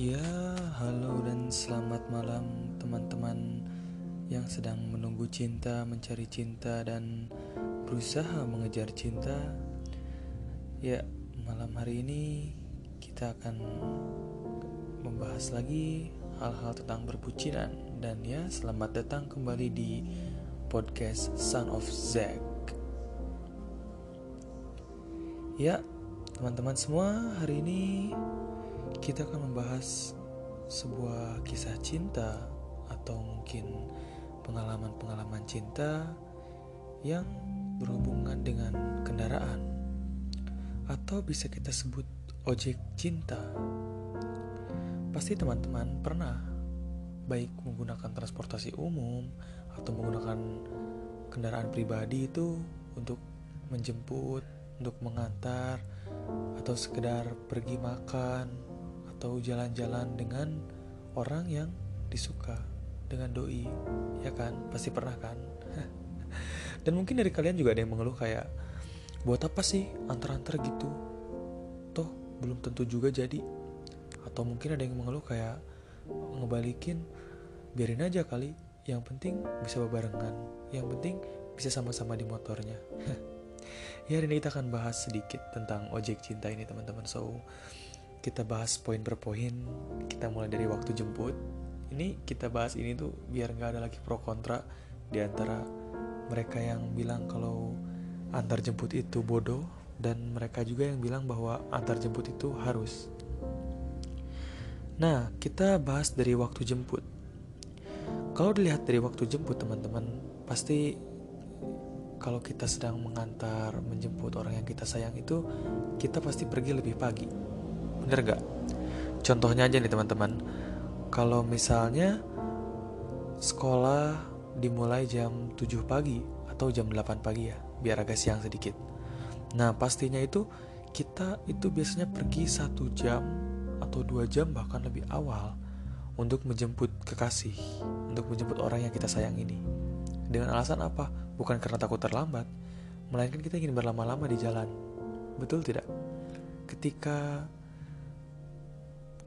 Ya, halo dan selamat malam teman-teman yang sedang menunggu cinta, mencari cinta, dan berusaha mengejar cinta. Ya, malam hari ini kita akan membahas lagi hal-hal tentang perbucinan dan ya selamat datang kembali di podcast Son of Zack. Ya, teman-teman semua, hari ini kita akan membahas sebuah kisah cinta atau mungkin pengalaman-pengalaman cinta yang berhubungan dengan kendaraan atau bisa kita sebut ojek cinta. Pasti teman-teman pernah baik menggunakan transportasi umum atau menggunakan kendaraan pribadi itu untuk menjemput, untuk mengantar atau sekedar pergi makan atau jalan-jalan dengan orang yang disuka dengan doi ya kan? Pasti pernah kan? Dan mungkin dari kalian juga ada yang mengeluh kayak buat apa sih antar-antar gitu? Toh belum tentu juga jadi. Atau mungkin ada yang mengeluh kayak ngebalikin biarin aja kali. Yang penting bisa barengan yang penting bisa sama-sama di motornya. Ya hari ini kita akan bahas sedikit tentang ojek cinta ini teman-teman. So kita bahas poin per poin kita mulai dari waktu jemput. Ini kita bahas ini tuh biar nggak ada lagi pro kontra di antara mereka yang bilang kalau antar jemput itu bodoh dan mereka juga yang bilang bahwa antar jemput itu harus. Nah kita bahas dari waktu jemput. Kalau dilihat dari waktu jemput teman-teman pasti kalau kita sedang mengantar menjemput orang yang kita sayang itu kita pasti pergi lebih pagi Bener gak? Contohnya aja nih teman-teman Kalau misalnya Sekolah dimulai jam 7 pagi Atau jam 8 pagi ya Biar agak siang sedikit Nah pastinya itu Kita itu biasanya pergi satu jam Atau dua jam bahkan lebih awal Untuk menjemput kekasih Untuk menjemput orang yang kita sayang ini Dengan alasan apa? Bukan karena takut terlambat Melainkan kita ingin berlama-lama di jalan Betul tidak? Ketika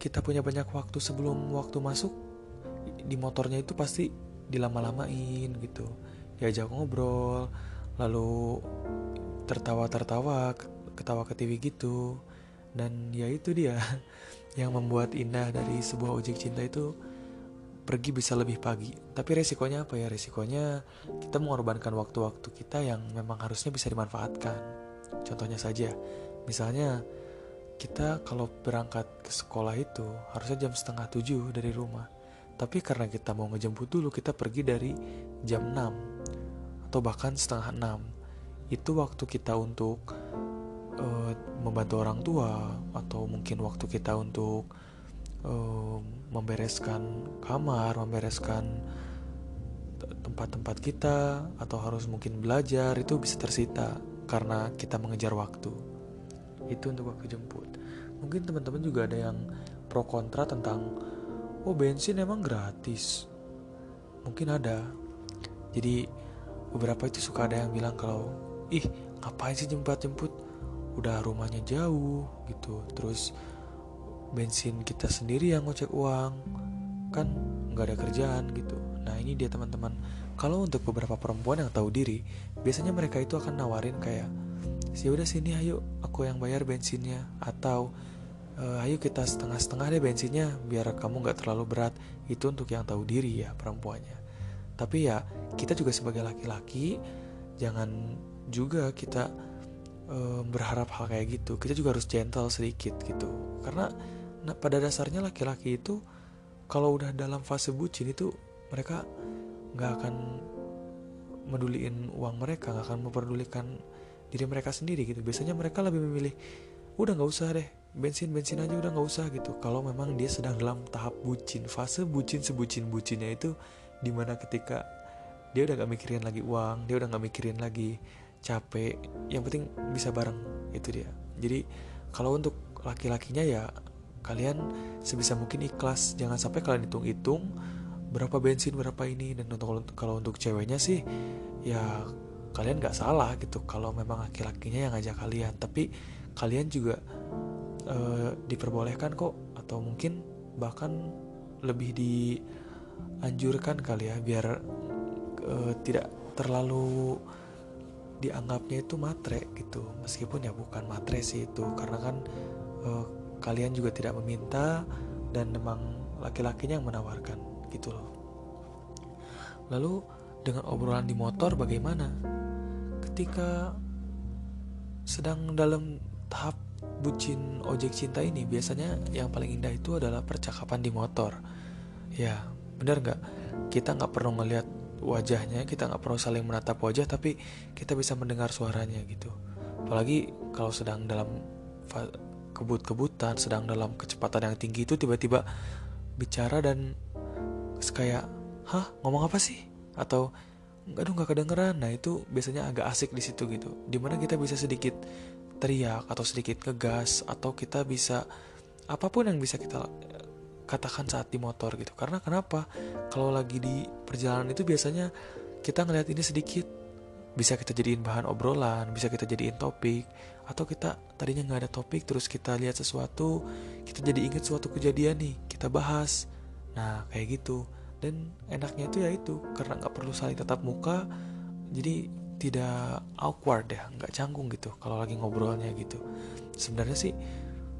kita punya banyak waktu sebelum waktu masuk di motornya itu pasti dilama-lamain gitu. Diajak ngobrol lalu tertawa-tertawa ketawa ke TV gitu. Dan ya itu dia yang membuat indah dari sebuah ojek cinta itu pergi bisa lebih pagi. Tapi resikonya apa ya? Resikonya kita mengorbankan waktu-waktu kita yang memang harusnya bisa dimanfaatkan. Contohnya saja misalnya kita kalau berangkat ke sekolah itu harusnya jam setengah tujuh dari rumah. Tapi karena kita mau ngejemput dulu kita pergi dari jam 6 atau bahkan setengah enam. Itu waktu kita untuk uh, membantu orang tua atau mungkin waktu kita untuk uh, membereskan kamar membereskan tempat-tempat kita atau harus mungkin belajar itu bisa tersita karena kita mengejar waktu itu untuk waktu jemput mungkin teman-teman juga ada yang pro kontra tentang oh bensin emang gratis. Mungkin ada. Jadi beberapa itu suka ada yang bilang kalau ih ngapain sih jemput jemput udah rumahnya jauh gitu. Terus bensin kita sendiri yang ngocek uang. Kan nggak ada kerjaan gitu. Nah ini dia teman-teman. Kalau untuk beberapa perempuan yang tahu diri biasanya mereka itu akan nawarin kayak sih udah sini ayo. Aku yang bayar bensinnya. Atau e, ayo kita setengah-setengah deh bensinnya biar kamu nggak terlalu berat. Itu untuk yang tahu diri ya perempuannya. Tapi ya kita juga sebagai laki-laki jangan juga kita e, berharap hal kayak gitu. Kita juga harus gentle sedikit gitu. Karena nah, pada dasarnya laki-laki itu kalau udah dalam fase bucin itu mereka nggak akan meduliin uang mereka nggak akan memperdulikan diri mereka sendiri gitu. Biasanya mereka lebih memilih udah nggak usah deh bensin bensin aja udah nggak usah gitu. Kalau memang dia sedang dalam tahap bucin fase bucin sebucin bucinnya itu di mana ketika dia udah gak mikirin lagi uang dia udah gak mikirin lagi capek yang penting bisa bareng itu dia. Jadi kalau untuk laki-lakinya ya kalian sebisa mungkin ikhlas. Jangan sampai kalian hitung-hitung berapa bensin berapa ini. Dan untuk kalau untuk ceweknya sih ya kalian gak salah gitu kalau memang laki-lakinya yang ngajak kalian. Tapi kalian juga uh, diperbolehkan kok atau mungkin bahkan lebih dianjurkan kali ya biar uh, tidak terlalu dianggapnya itu matre gitu. Meskipun ya bukan matre sih itu karena kan uh, kalian juga tidak meminta dan memang laki-lakinya yang menawarkan gitu loh. Lalu dengan obrolan di motor bagaimana ketika sedang dalam tahap bucin ojek cinta ini biasanya yang paling indah itu adalah percakapan di motor. Ya bener nggak? Kita nggak perlu ngelihat wajahnya kita nggak perlu saling menatap wajah tapi kita bisa mendengar suaranya gitu. Apalagi kalau sedang dalam kebut-kebutan sedang dalam kecepatan yang tinggi itu tiba-tiba bicara dan kayak hah ngomong apa sih? Atau nggak dong nggak kedengeran. Nah itu biasanya agak asik di situ gitu. Di mana kita bisa sedikit teriak atau sedikit ngegas atau kita bisa apa pun yang bisa kita katakan saat di motor gitu. Karena kenapa? Kalau lagi di perjalanan itu biasanya kita ngelihat ini sedikit. Bisa kita jadiin bahan obrolan bisa kita jadiin topik atau kita tadinya nggak ada topik terus kita lihat sesuatu kita jadi ingat suatu kejadian nih kita bahas. Nah kayak gitu dan enaknya itu ya itu karena nggak perlu saling tetap muka jadi tidak awkward ya nggak canggung gitu kalau lagi ngobrolnya gitu. Sebenarnya sih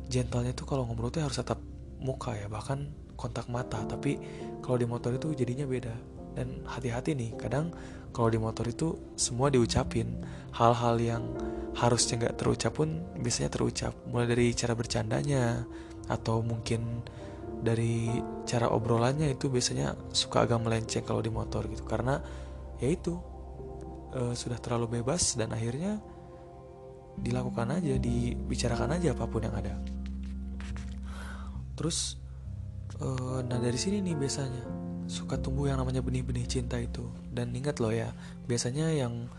gentlenya tuh kalau ngobrol tuh harus tetap muka ya bahkan kontak mata tapi kalau di motor itu jadinya beda. Dan hati-hati nih kadang kalau di motor itu semua diucapin hal-hal yang harusnya nggak terucap pun biasanya terucap. Mulai dari cara bercandanya atau mungkin dari cara obrolannya itu biasanya suka agak melenceng kalau di motor gitu. Karena ya itu e, sudah terlalu bebas dan akhirnya dilakukan aja dibicarakan aja apa pun yang ada. Terus uh, nah dari sini nih biasanya suka tumbuh yang namanya benih-benih cinta itu. Dan ingat loh ya biasanya yang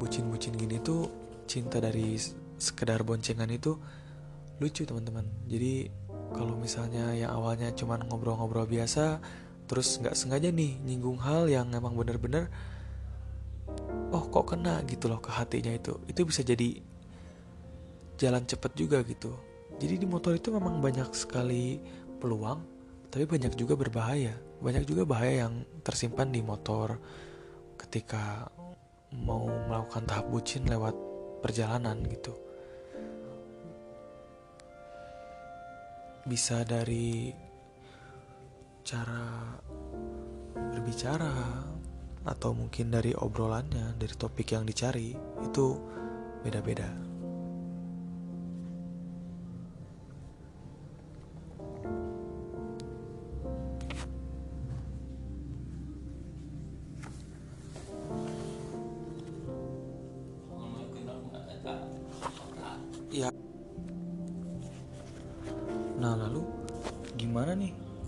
bucin-bucin gini tuh cinta dari sekedar boncengan itu lucu teman-teman. Jadi kalau misalnya yang awalnya cuma ngobrol-ngobrol biasa terus nggak sengaja nih nyinggung hal yang emang bener-bener oh kok kena gitu loh ke hatinya itu itu bisa jadi jalan cepet juga gitu jadi di motor itu memang banyak sekali peluang, tapi banyak juga berbahaya. Banyak juga bahaya yang tersimpan di motor ketika mau melakukan tahap bucin lewat perjalanan gitu. Bisa dari cara berbicara atau mungkin dari obrolannya, dari topik yang dicari itu beda-beda.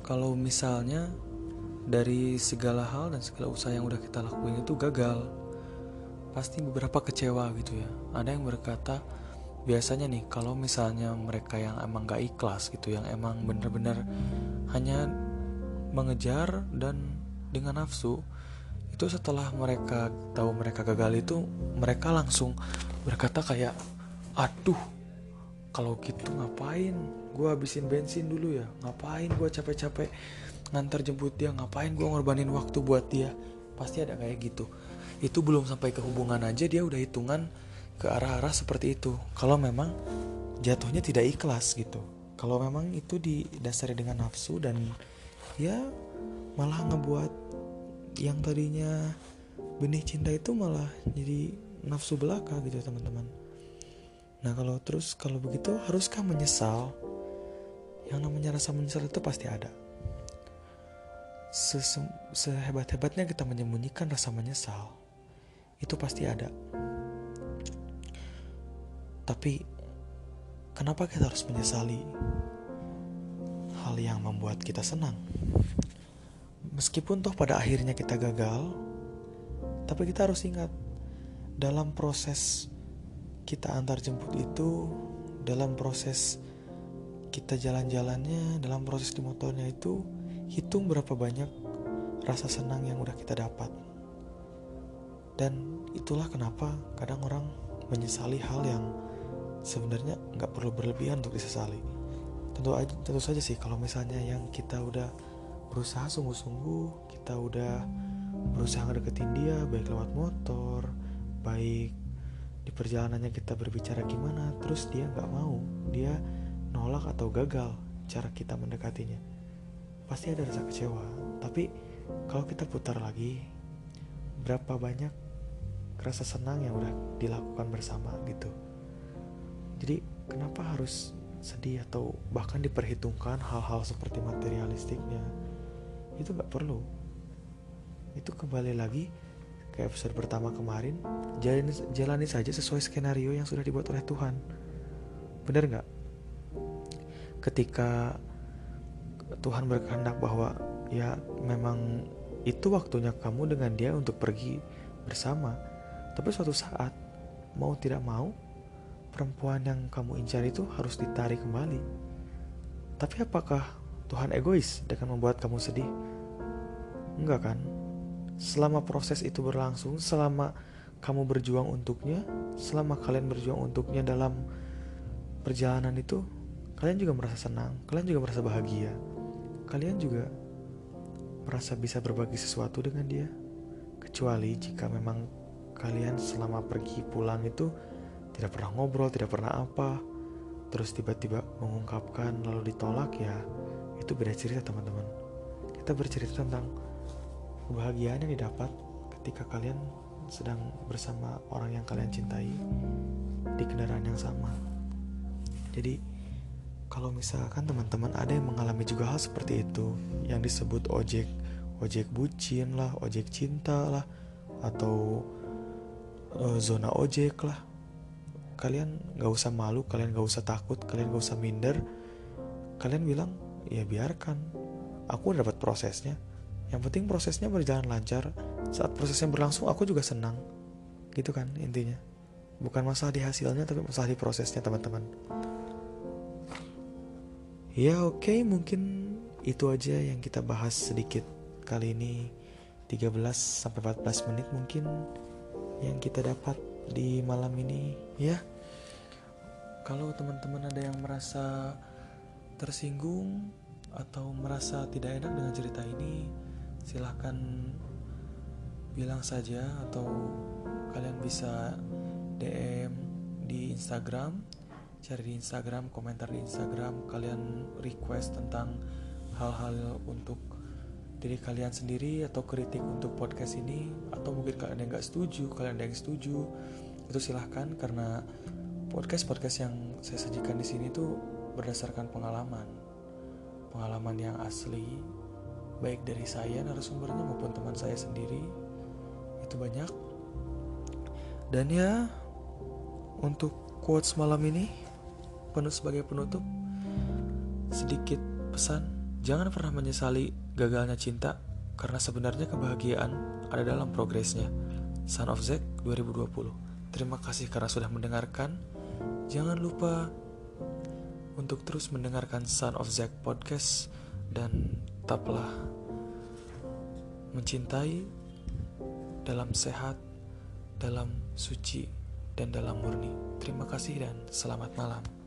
Kalau misalnya dari segala hal dan segala usaha yang udah kita lakuin itu gagal pasti beberapa kecewa gitu ya. Ada yang berkata biasanya nih kalau misalnya mereka yang emang gak ikhlas gitu yang emang bener-bener hanya mengejar dan dengan nafsu itu setelah mereka tahu mereka gagal itu mereka langsung berkata kayak aduh kalau gitu ngapain? Gue habisin bensin dulu ya. Ngapain gue capek-capek ngantar jemput dia? Ngapain gue ngorbanin waktu buat dia? Pasti ada kayak gitu. Itu belum sampai ke hubungan aja dia udah hitungan ke arah-arah seperti itu. Kalau memang jatuhnya tidak ikhlas gitu. Kalau memang itu didasari dengan nafsu dan ya malah ngebuat yang tadinya benih cinta itu malah jadi nafsu belaka gitu teman-teman Nah kalau terus kalau begitu haruskah menyesal? Yang namanya rasa menyesal itu pasti ada. Sehebat-hebatnya kita menyembunyikan rasa menyesal, itu pasti ada. Tapi kenapa kita harus menyesali hal yang membuat kita senang? Meskipun toh pada akhirnya kita gagal, tapi kita harus ingat dalam proses kita antar jemput itu dalam proses kita jalan-jalannya dalam proses di motornya itu hitung berapa banyak rasa senang yang udah kita dapat. Dan itulah kenapa kadang orang menyesali hal yang sebenarnya nggak perlu berlebihan untuk disesali. Tentu aja tentu saja sih kalau misalnya yang kita udah berusaha sungguh-sungguh kita udah berusaha ngedeketin dia baik lewat motor baik di perjalanannya kita berbicara gimana terus dia nggak mau dia nolak atau gagal cara kita mendekatinya. Pasti ada rasa kecewa tapi kalau kita putar lagi berapa banyak rasa senang yang udah dilakukan bersama gitu. Jadi kenapa harus sedih atau bahkan diperhitungkan hal-hal seperti materialistiknya? Itu gak perlu. Itu kembali lagi ke episode pertama kemarin jalani, jalani saja sesuai skenario yang sudah dibuat oleh Tuhan bener nggak ketika Tuhan berkehendak bahwa ya memang itu waktunya kamu dengan dia untuk pergi bersama tapi suatu saat mau tidak mau perempuan yang kamu incar itu harus ditarik kembali. Tapi apakah Tuhan egois dengan membuat kamu sedih? Enggak kan? Selama proses itu berlangsung, selama kamu berjuang untuknya, selama kalian berjuang untuknya dalam perjalanan itu, kalian juga merasa senang, kalian juga merasa bahagia. Kalian juga merasa bisa berbagi sesuatu dengan dia. Kecuali jika memang kalian selama pergi pulang itu tidak pernah ngobrol, tidak pernah apa, terus tiba-tiba mengungkapkan lalu ditolak ya, itu beda cerita teman-teman. Kita bercerita tentang kebahagiaan yang didapat ketika kalian sedang bersama orang yang kalian cintai di kendaraan yang sama. Jadi kalau misalkan teman-teman ada yang mengalami juga hal seperti itu yang disebut ojek ojek bucin lah, ojek cinta lah atau uh, zona ojek lah kalian gak usah malu kalian gak usah takut kalian gak usah minder kalian bilang ya biarkan aku dapat prosesnya yang penting prosesnya berjalan lancar. Saat prosesnya berlangsung aku juga senang. Gitu kan intinya. Bukan masalah di hasilnya tapi masalah di prosesnya teman-teman. Ya oke okay, mungkin itu aja yang kita bahas sedikit kali ini. 13 sampai 14 menit mungkin yang kita dapat di malam ini ya. Kalau teman-teman ada yang merasa tersinggung atau merasa tidak enak dengan cerita ini, silahkan bilang saja atau kalian bisa DM di Instagram, cari di Instagram, komentar di Instagram, kalian request tentang hal-hal untuk diri kalian sendiri atau kritik untuk podcast ini. Atau mungkin kalian yang nggak setuju, kalian ada yang setuju, itu silahkan. Karena podcast-podcast yang saya sajikan di sini tuh berdasarkan pengalaman. Pengalaman yang asli, baik dari saya narasumbernya maupun teman saya sendiri. Itu banyak. Dan ya, untuk quotes malam ini penuh sebagai penutup sedikit pesan, jangan pernah menyesali gagalnya cinta karena sebenarnya kebahagiaan ada dalam progresnya. Son of Zack 2020. Terima kasih karena sudah mendengarkan. Jangan lupa untuk terus mendengarkan Son of Zack podcast dan tetaplah mencintai dalam sehat, dalam suci, dan dalam murni. Terima kasih dan selamat malam.